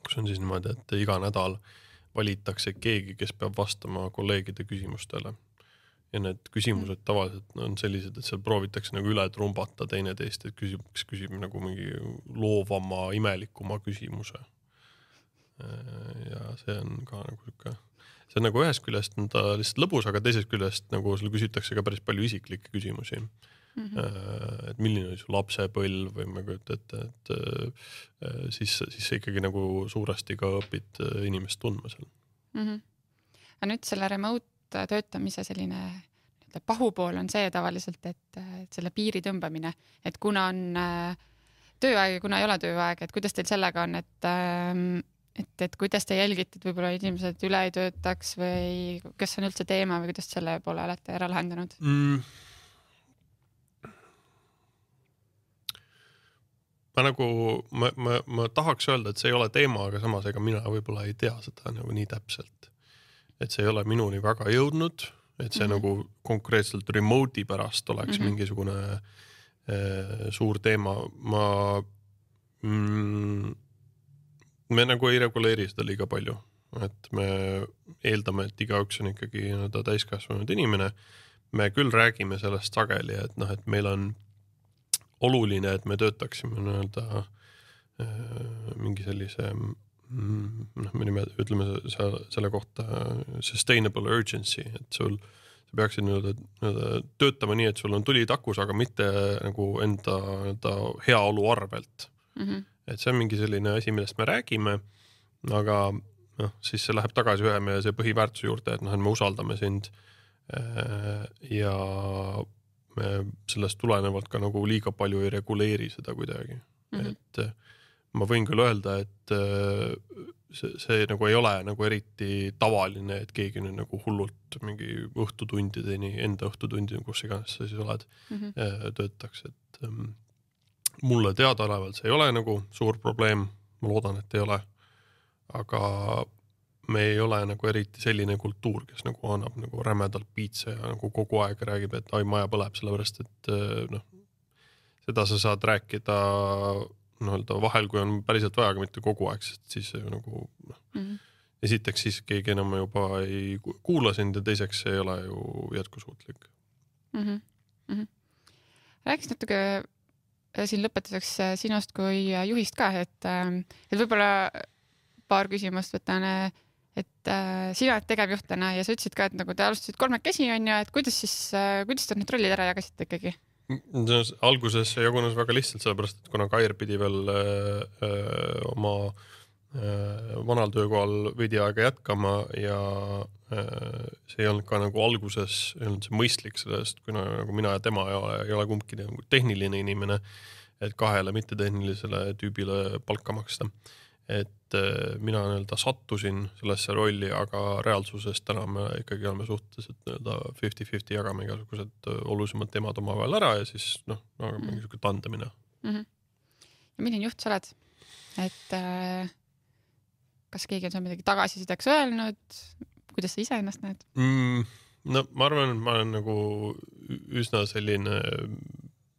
kus on siis niimoodi, et iga nädal äh, valitakse keegi, kes peab vastama kolleegide küsimustele. ja need küsimused tavaliselt on sellised, et seal proovitakse nagu üle trumbata teineteist, et küsib, kes küsib nagu mingi loovama, imelikuma küsimuse. ja see on ka nagu sihuke, see on nagu ühest küljest on ta lihtsalt lõbus, aga teisest küljest nagu sul küsitakse ka päris palju isiklikke küsimusi mm. -hmm. et milline oli su lapsepõlv või ma ei kujuta ette, et äh, siis, siis sa ikkagi nagu suuresti ka õpid äh, inimest tundma seal mm. -hmm. aga nüüd selle remote töötamise selline nii-öelda pahupool on see tavaliselt, et, et selle piiri tõmbamine, et kuna on tööaeg ja kuna ei ole tööaeg, et kuidas teil sellega on, et ähm, et, et kuidas te jälgite, et võib-olla inimesed üle ei töötaks või kas see on üldse teema või kuidas selle poole olete ära lahendanud mm.? Ma nagu, ma, ma, ma tahaks öelda, et see ei ole teema, aga samas ega mina võib-olla ei tea seda nagu nii täpselt. et see ei ole minuni väga jõudnud, et see mm -hmm. nagu konkreetselt remote'i pärast oleks mm -hmm. mingisugune äh, suur teema, ma mm,, me nagu ei reguleeri seda liiga palju, et me eeldame, et igaüks on ikkagi nii-öelda täiskasvanud inimene. me küll räägime sellest sageli, et noh, et meil on oluline, et me töötaksime nii-öelda äh, mingi sellise mm, noh, me nime, ütleme selle kohta sustainable urgency, et sul, sa peaksid nii-öelda, nii-öelda töötama nii, et sul on tuli takus, aga mitte nagu enda nii-öelda heaolu arvelt mm. -hmm. et see on mingi selline asi, millest me räägime, aga noh, siis see läheb tagasi ühe meie see põhiväärtuse juurde, et noh, et me usaldame sind äh, ja me sellest tulenevalt ka nagu liiga palju ei reguleeri seda kuidagi mm, -hmm. et äh, ma võin küll öelda, et äh, see, see nagu ei ole nagu eriti tavaline, et keegi nüüd nagu hullult mingi õhtutundideni, enda õhtutundideni, kus iganes sa siis oled mm, -hmm. töötaks, et ähm, mulle teadaolevalt see ei ole nagu suur probleem, ma loodan, et ei ole. aga me ei ole nagu eriti selline kultuur, kes nagu annab nagu rämedalt piitsa ja nagu kogu aeg räägib, et ai, maja põleb, sellepärast et eh, noh, seda sa saad rääkida nii-öelda vahel, kui on päriselt vaja, aga mitte kogu aeg, sest siis nagu noh mm -hmm., esiteks siis keegi enam juba ei kuula sind ja teiseks see ei ole ju jätkusuutlik mm. -hmm. Mm -hmm. räägiks natuke äh, siin lõpetuseks äh, sinust kui juhist ka, et, äh, et võib-olla paar küsimust võtan et äh, sina oled tegevjuhtlane ja sa ütlesid ka, et nagu te alustasite kolmekesi onju, et kuidas siis äh,, kuidas te need rollid ära jagasite ikkagi? alguses see jagunes väga lihtsalt, sellepärast et kuna Kair pidi veel öö, äh, oma äh, vanal töökohal veidi aega jätkama ja öö, see ei olnud ka nagu alguses ei olnud see mõistlik, sellest kuna nagu mina ja tema ei ole, ei ole kumbki nagu tehniline inimene, et kahele mittetehnilisele tüübile palka maksta et äh, mina nii-öelda sattusin sellesse rolli, aga reaalsuses täna me ikkagi oleme suhteliselt nii-öelda fifty-fifty, jagame igasugused äh, olulisemad teemad omavahel ära ja siis noh, no, mhm. mingi sihuke tandemine mm. -hmm. ja milline juht sa oled? et äh, kas keegi on seal midagi tagasisideks öelnud, kuidas sa ise ennast näed mm,? no ma arvan, et ma olen nagu üsna selline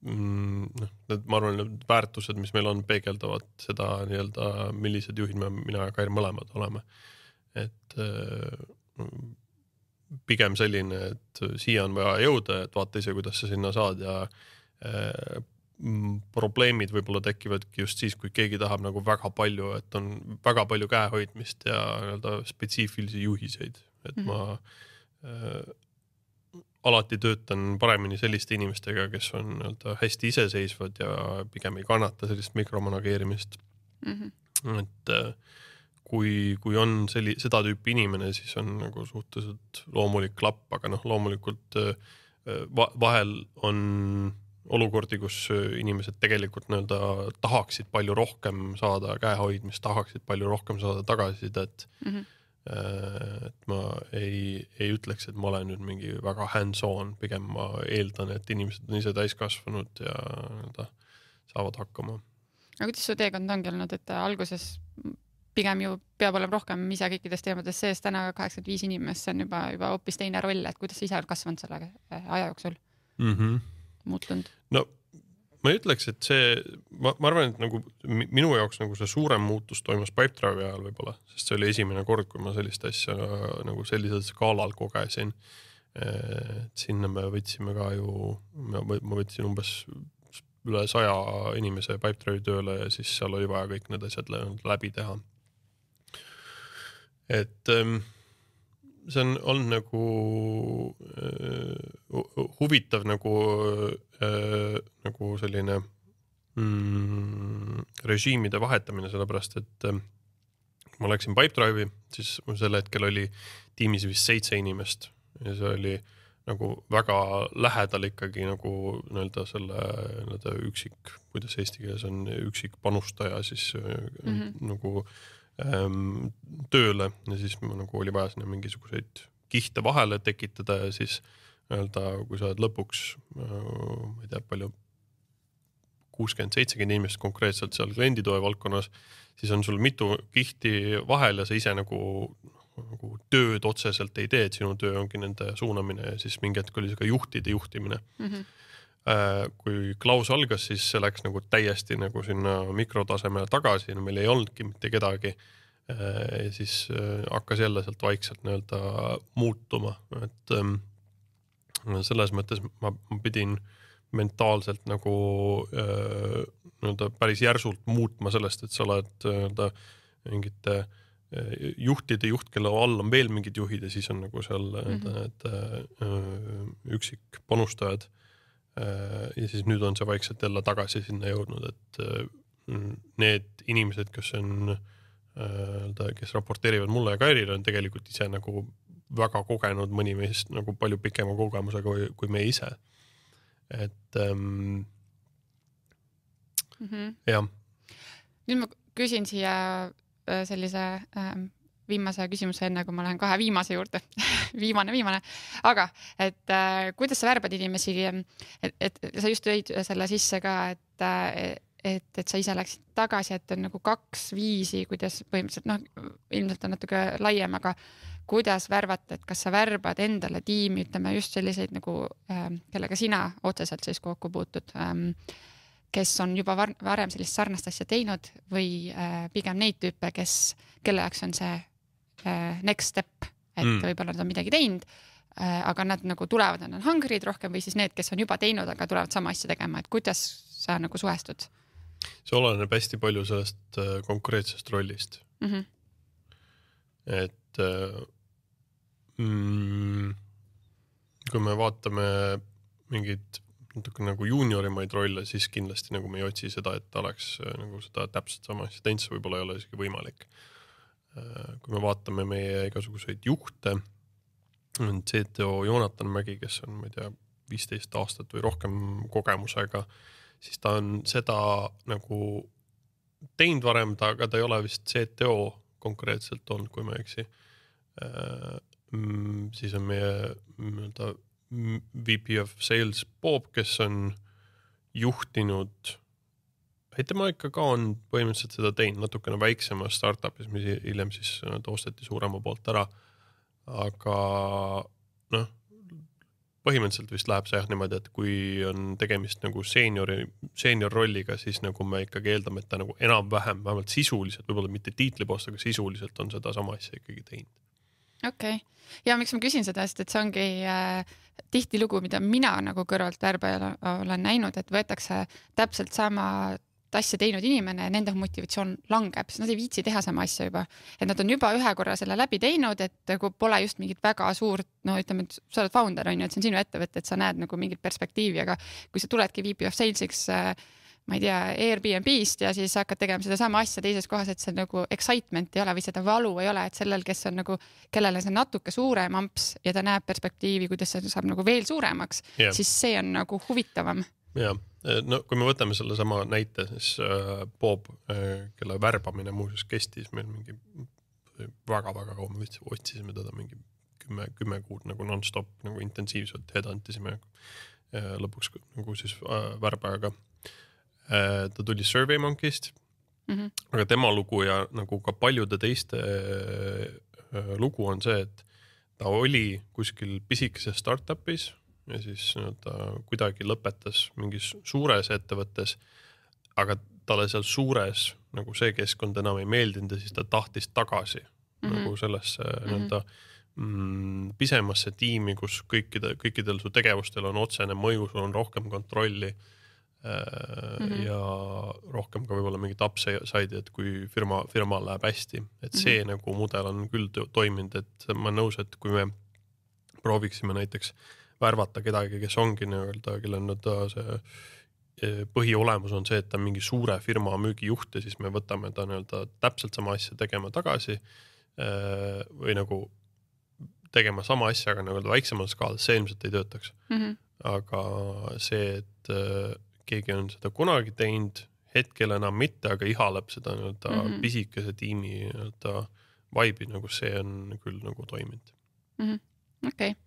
noh, need, ma arvan, need väärtused, mis meil on, peegeldavad seda nii-öelda, millised juhid me, mina ja Kair mõlemad oleme. et äh, pigem selline, et siia on vaja jõuda, et vaata ise, kuidas sa sinna saad ja äh, probleemid võib-olla tekivadki just siis, kui keegi tahab nagu väga palju, et on väga palju käehoidmist ja nii-öelda spetsiifilisi juhiseid, et mm -hmm. ma äh, alati töötan paremini selliste inimestega, kes on nii-öelda hästi iseseisvad ja pigem ei kannata sellist mikromanageerimist mm. -hmm. et äh, kui, kui on selli-, seda tüüpi inimene, siis on nagu suhteliselt loomulik klapp, aga noh, loomulikult äh, va vahel on olukordi, kus inimesed tegelikult nii-öelda tahaksid palju rohkem saada käehoidmist, tahaksid palju rohkem saada tagasisidet mm. -hmm Äh, et ma ei, ei ütleks, et ma olen nüüd mingi väga hands-on, pigem ma eeldan, et inimesed on ise täiskasvanud ja nii-öelda saavad hakkama. aga kuidas su teekond ongi olnud, et alguses pigem ju peab olema rohkem ise kõikides teemades sees, täna kaheksakümmend viis inimest, see on juba, juba hoopis teine roll, et kuidas sa ise oled kasvanud selle äh, aja jooksul mm? -hmm. muutunud? no ma ei ütleks, et see, ma, ma arvan, et nagu minu jaoks nagu see suurem muutus toimus Pipedrive'i ajal võib-olla, sest see oli esimene kord, kui ma sellist asja nagu sellisel skaalal kogesin. et sinna me võtsime ka ju, ma võtsin umbes üle saja inimese Pipedrive'i tööle ja siis seal oli vaja kõik need asjad läbi teha. et ähm, see on olnud nagu äh, huvitav nagu äh,, nagu selline mm, režiimide vahetamine, sellepärast et äh, ma läksin Pipedrive'i, siis sel hetkel oli tiimis vist seitse inimest ja see oli nagu väga lähedal ikkagi nagu nii-öelda selle nii-öelda üksik, kuidas eesti keeles on üksik panustaja siis mm -hmm. nagu ähm, tööle ja siis nagu oli vaja sinna mingisuguseid kihte vahele tekitada ja siis nii-öelda, kui sa oled lõpuks äh,, ma ei tea, palju, kuuskümmend, seitsekümmend inimest konkreetselt seal klienditoe valdkonnas, siis on sul mitu kihti vahel ja sa ise nagu, nagu tööd otseselt ei tee, et sinu töö ongi nende suunamine ja siis mingi hetk oli see ka juhtide juhtimine mm. -hmm kui Klaus algas, siis see läks nagu täiesti nagu sinna mikrotasemele tagasi, meil ei olnudki mitte kedagi. Äh, siis äh, hakkas jälle sealt vaikselt nii-öelda muutuma, et ähm, selles mõttes ma, pidin mentaalselt nagu äh, nii-öelda päris järsult muutma sellest, et sa oled nii-öelda mingite juhtide juht, kelle all on veel mingid juhid ja siis on nagu seal mm -hmm. need üksik panustajad Äh, ja siis nüüd on see vaikselt jälle tagasi sinna jõudnud, et äh, need inimesed, kes on nii-öelda, äh, kes raporteerivad mulle ja Kairile, on tegelikult ise nagu väga kogenud, mõni meist nagu palju pikema kogemusega kui, kui me ise. et ähm, mm -hmm. jah. nüüd ma küsin siia sellise ähm, viimase küsimuse, enne kui ma lähen kahe viimase juurde. <laughs> Viimane, viimane, aga et äh, kuidas sa värbad inimesi, et, et sa just tõid selle sisse ka, et äh, et, et sa ise läksid tagasi, et on nagu kaks viisi, kuidas põhimõtteliselt noh, ilmselt on natuke laiem, aga kuidas värvata, et kas sa värbad endale tiimi, ütleme just selliseid nagu äh,, kellega sina otseselt siis kokku puutud ähm,, kes on juba var varem sellist sarnast asja teinud või äh, pigem neid tüüpe, kes, kelle jaoks on see next step, et mm. võib-olla nad on midagi teinud, äh, aga nad nagu tulevad, nad on hungry'd rohkem või siis need, kes on juba teinud, aga tulevad sama asja tegema, et kuidas sa nagu suhestud? see oleneb hästi palju sellest äh, konkreetsest rollist mm. -hmm. et mm, kui me vaatame mingeid natuke nagu juuniorimaid rolle, siis kindlasti nagu me ei otsi seda, et oleks nagu seda täpselt sama asja teinud, see võib-olla ei ole isegi võimalik Äh, kui me vaatame meie igasuguseid juhte, on CTO Joonatan Mägi, kes on, ma ei tea, viisteist aastat või rohkem kogemusega, siis ta on seda nagu teinud varem, ta, aga ta ei ole vist CTO konkreetselt olnud, kui ma ei eksi. Äh, mm, siis on meie nii-öelda VP of Sales Bob, kes on juhtinud ei, tema ikka ka on põhimõtteliselt seda teinud natukene väiksemas startup'is, mis hiljem siis osteti suurema poolt ära. aga noh, põhimõtteliselt vist läheb see jah niimoodi, et kui on tegemist nagu seeniori, seenior rolliga, siis nagu me ikkagi eeldame, et ta nagu enam-vähem, vähemalt sisuliselt, võib-olla mitte tiitlipoost, aga sisuliselt on sedasama asja ikkagi teinud. okei okay., ja miks ma küsin seda, sest et see ongi äh, tihtilugu, mida mina nagu kõrvalt värbajana olen näinud, et võetakse täpselt sama asja teinud inimene, nende motivatsioon langeb, sest nad ei viitsi teha sama asja juba. et nad on juba ühe korra selle läbi teinud, et kui pole just mingit väga suurt, no ütleme, et sa oled founder on ju, et see on sinu ettevõte, et sa näed nagu mingit perspektiivi, aga kui sa tuledki VP of Sales'iks äh, ma ei tea, Airbnb-st ja siis hakkad tegema sedasama asja teises kohas, et see nagu excitement ei ole või seda valu ei ole, et sellel, kes on nagu, kellele see natuke suurem amps ja ta näeb perspektiivi, kuidas see saab nagu veel suuremaks yeah., siis see on nagu huvitavam. Ja, no kui me võtame sellesama näite, siis äh, Bob äh,, kelle värbamine muuseas kestis meil mingi väga-väga kaua, me otsisime teda mingi kümme, kümme kuud nagu nonstop nagu intensiivselt headhunt isime äh, lõpuks nagu siis värbajaga. Ta tuli SurveyMonkey'st mm, -hmm. aga tema lugu ja nagu ka paljude teiste lugu on see, et ta oli kuskil pisikeses startup'is ja siis ta kuidagi lõpetas mingis suures ettevõttes. aga talle seal suures nagu see keskkond enam ei meeldinud ja siis ta tahtis tagasi mm -hmm. nagu sellesse mm -hmm. nii-öelda mm, pisemasse tiimi, kus kõikide, kõikidel su tegevustel on otsene mõju, sul on rohkem kontrolli Mm -hmm. ja rohkem ka võib-olla mingit upside'i, et kui firma, firmal läheb hästi, et see mm -hmm. nagu mudel on küll toiminud, et ma olen nõus, et kui me prooviksime näiteks värvata kedagi, kes ongi nii-öelda, kellel on nii-öelda see e, põhiolemus on see, et ta on mingi suure firma müügijuht ja siis me võtame ta nii-öelda täpselt sama asja tegema tagasi e, või nagu tegema sama asja, aga nii-öelda väiksemal skaalal, see ilmselt ei töötaks mm. -hmm. aga see, et keegi on seda kunagi teinud, hetkel enam mitte, aga ihaleb seda nii-öelda mm -hmm. pisikese tiimi nii-öelda vibe'i nagu see on küll nagu toiminud mm -hmm.. okei okay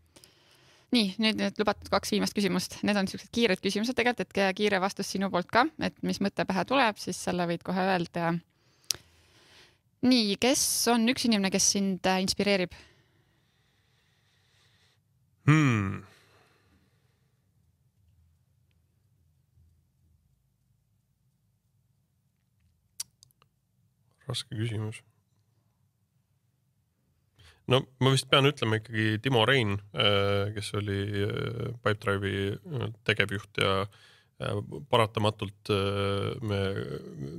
nii, nüüd need lubatud kaks viimast küsimust, need on siuksed kiired küsimused tegelikult, et kiire vastus sinu poolt ka, et mis mõte pähe tuleb, siis selle võid kohe öelda. nii, kes on üks inimene, kes sind äh, inspireerib hmm.? raske küsimus. No ma vist pean ütlema ikkagi Timo Rein, äh, kes oli äh, Pipedrive'i äh, tegevjuht ja paratamatult me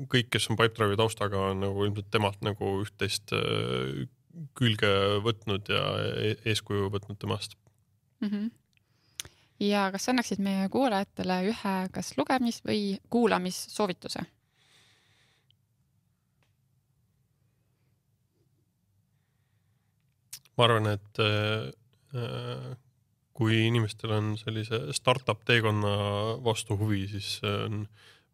kõik, kes on Pipedrive'i taustaga, on nagu ilmselt temalt nagu üht-teist külge võtnud ja e-, eeskuju võtnud temast mm. -hmm ja kas annaksid meie kuulajatele ühe kas lugemis- või kuulamissoovituse? Ma arvan, et äh, kui inimestel on sellise startup teekonna vastu huvi, siis on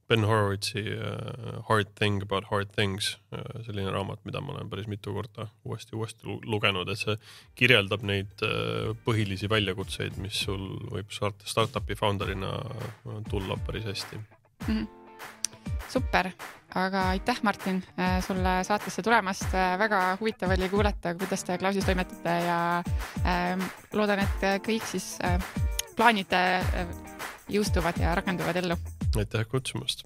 Ben Horowitz'i uh, Hard Thing About Hard Things uh,, selline raamat, mida ma olen päris mitu korda uuesti, uuesti lugenud, et see kirjeldab neid uh, põhilisi väljakutseid, mis sul võib startup'i founder'ina tulla päris hästi mm. -hmm. Super aga aitäh, Martin, äh, sulle saatesse tulemast. Äh, väga huvitav oli kuulata, kuidas te Klausis toimetate ja ähm, loodan, et kõik siis äh, plaanid jõustuvad ja rakenduvad ellu. aitäh kutsumast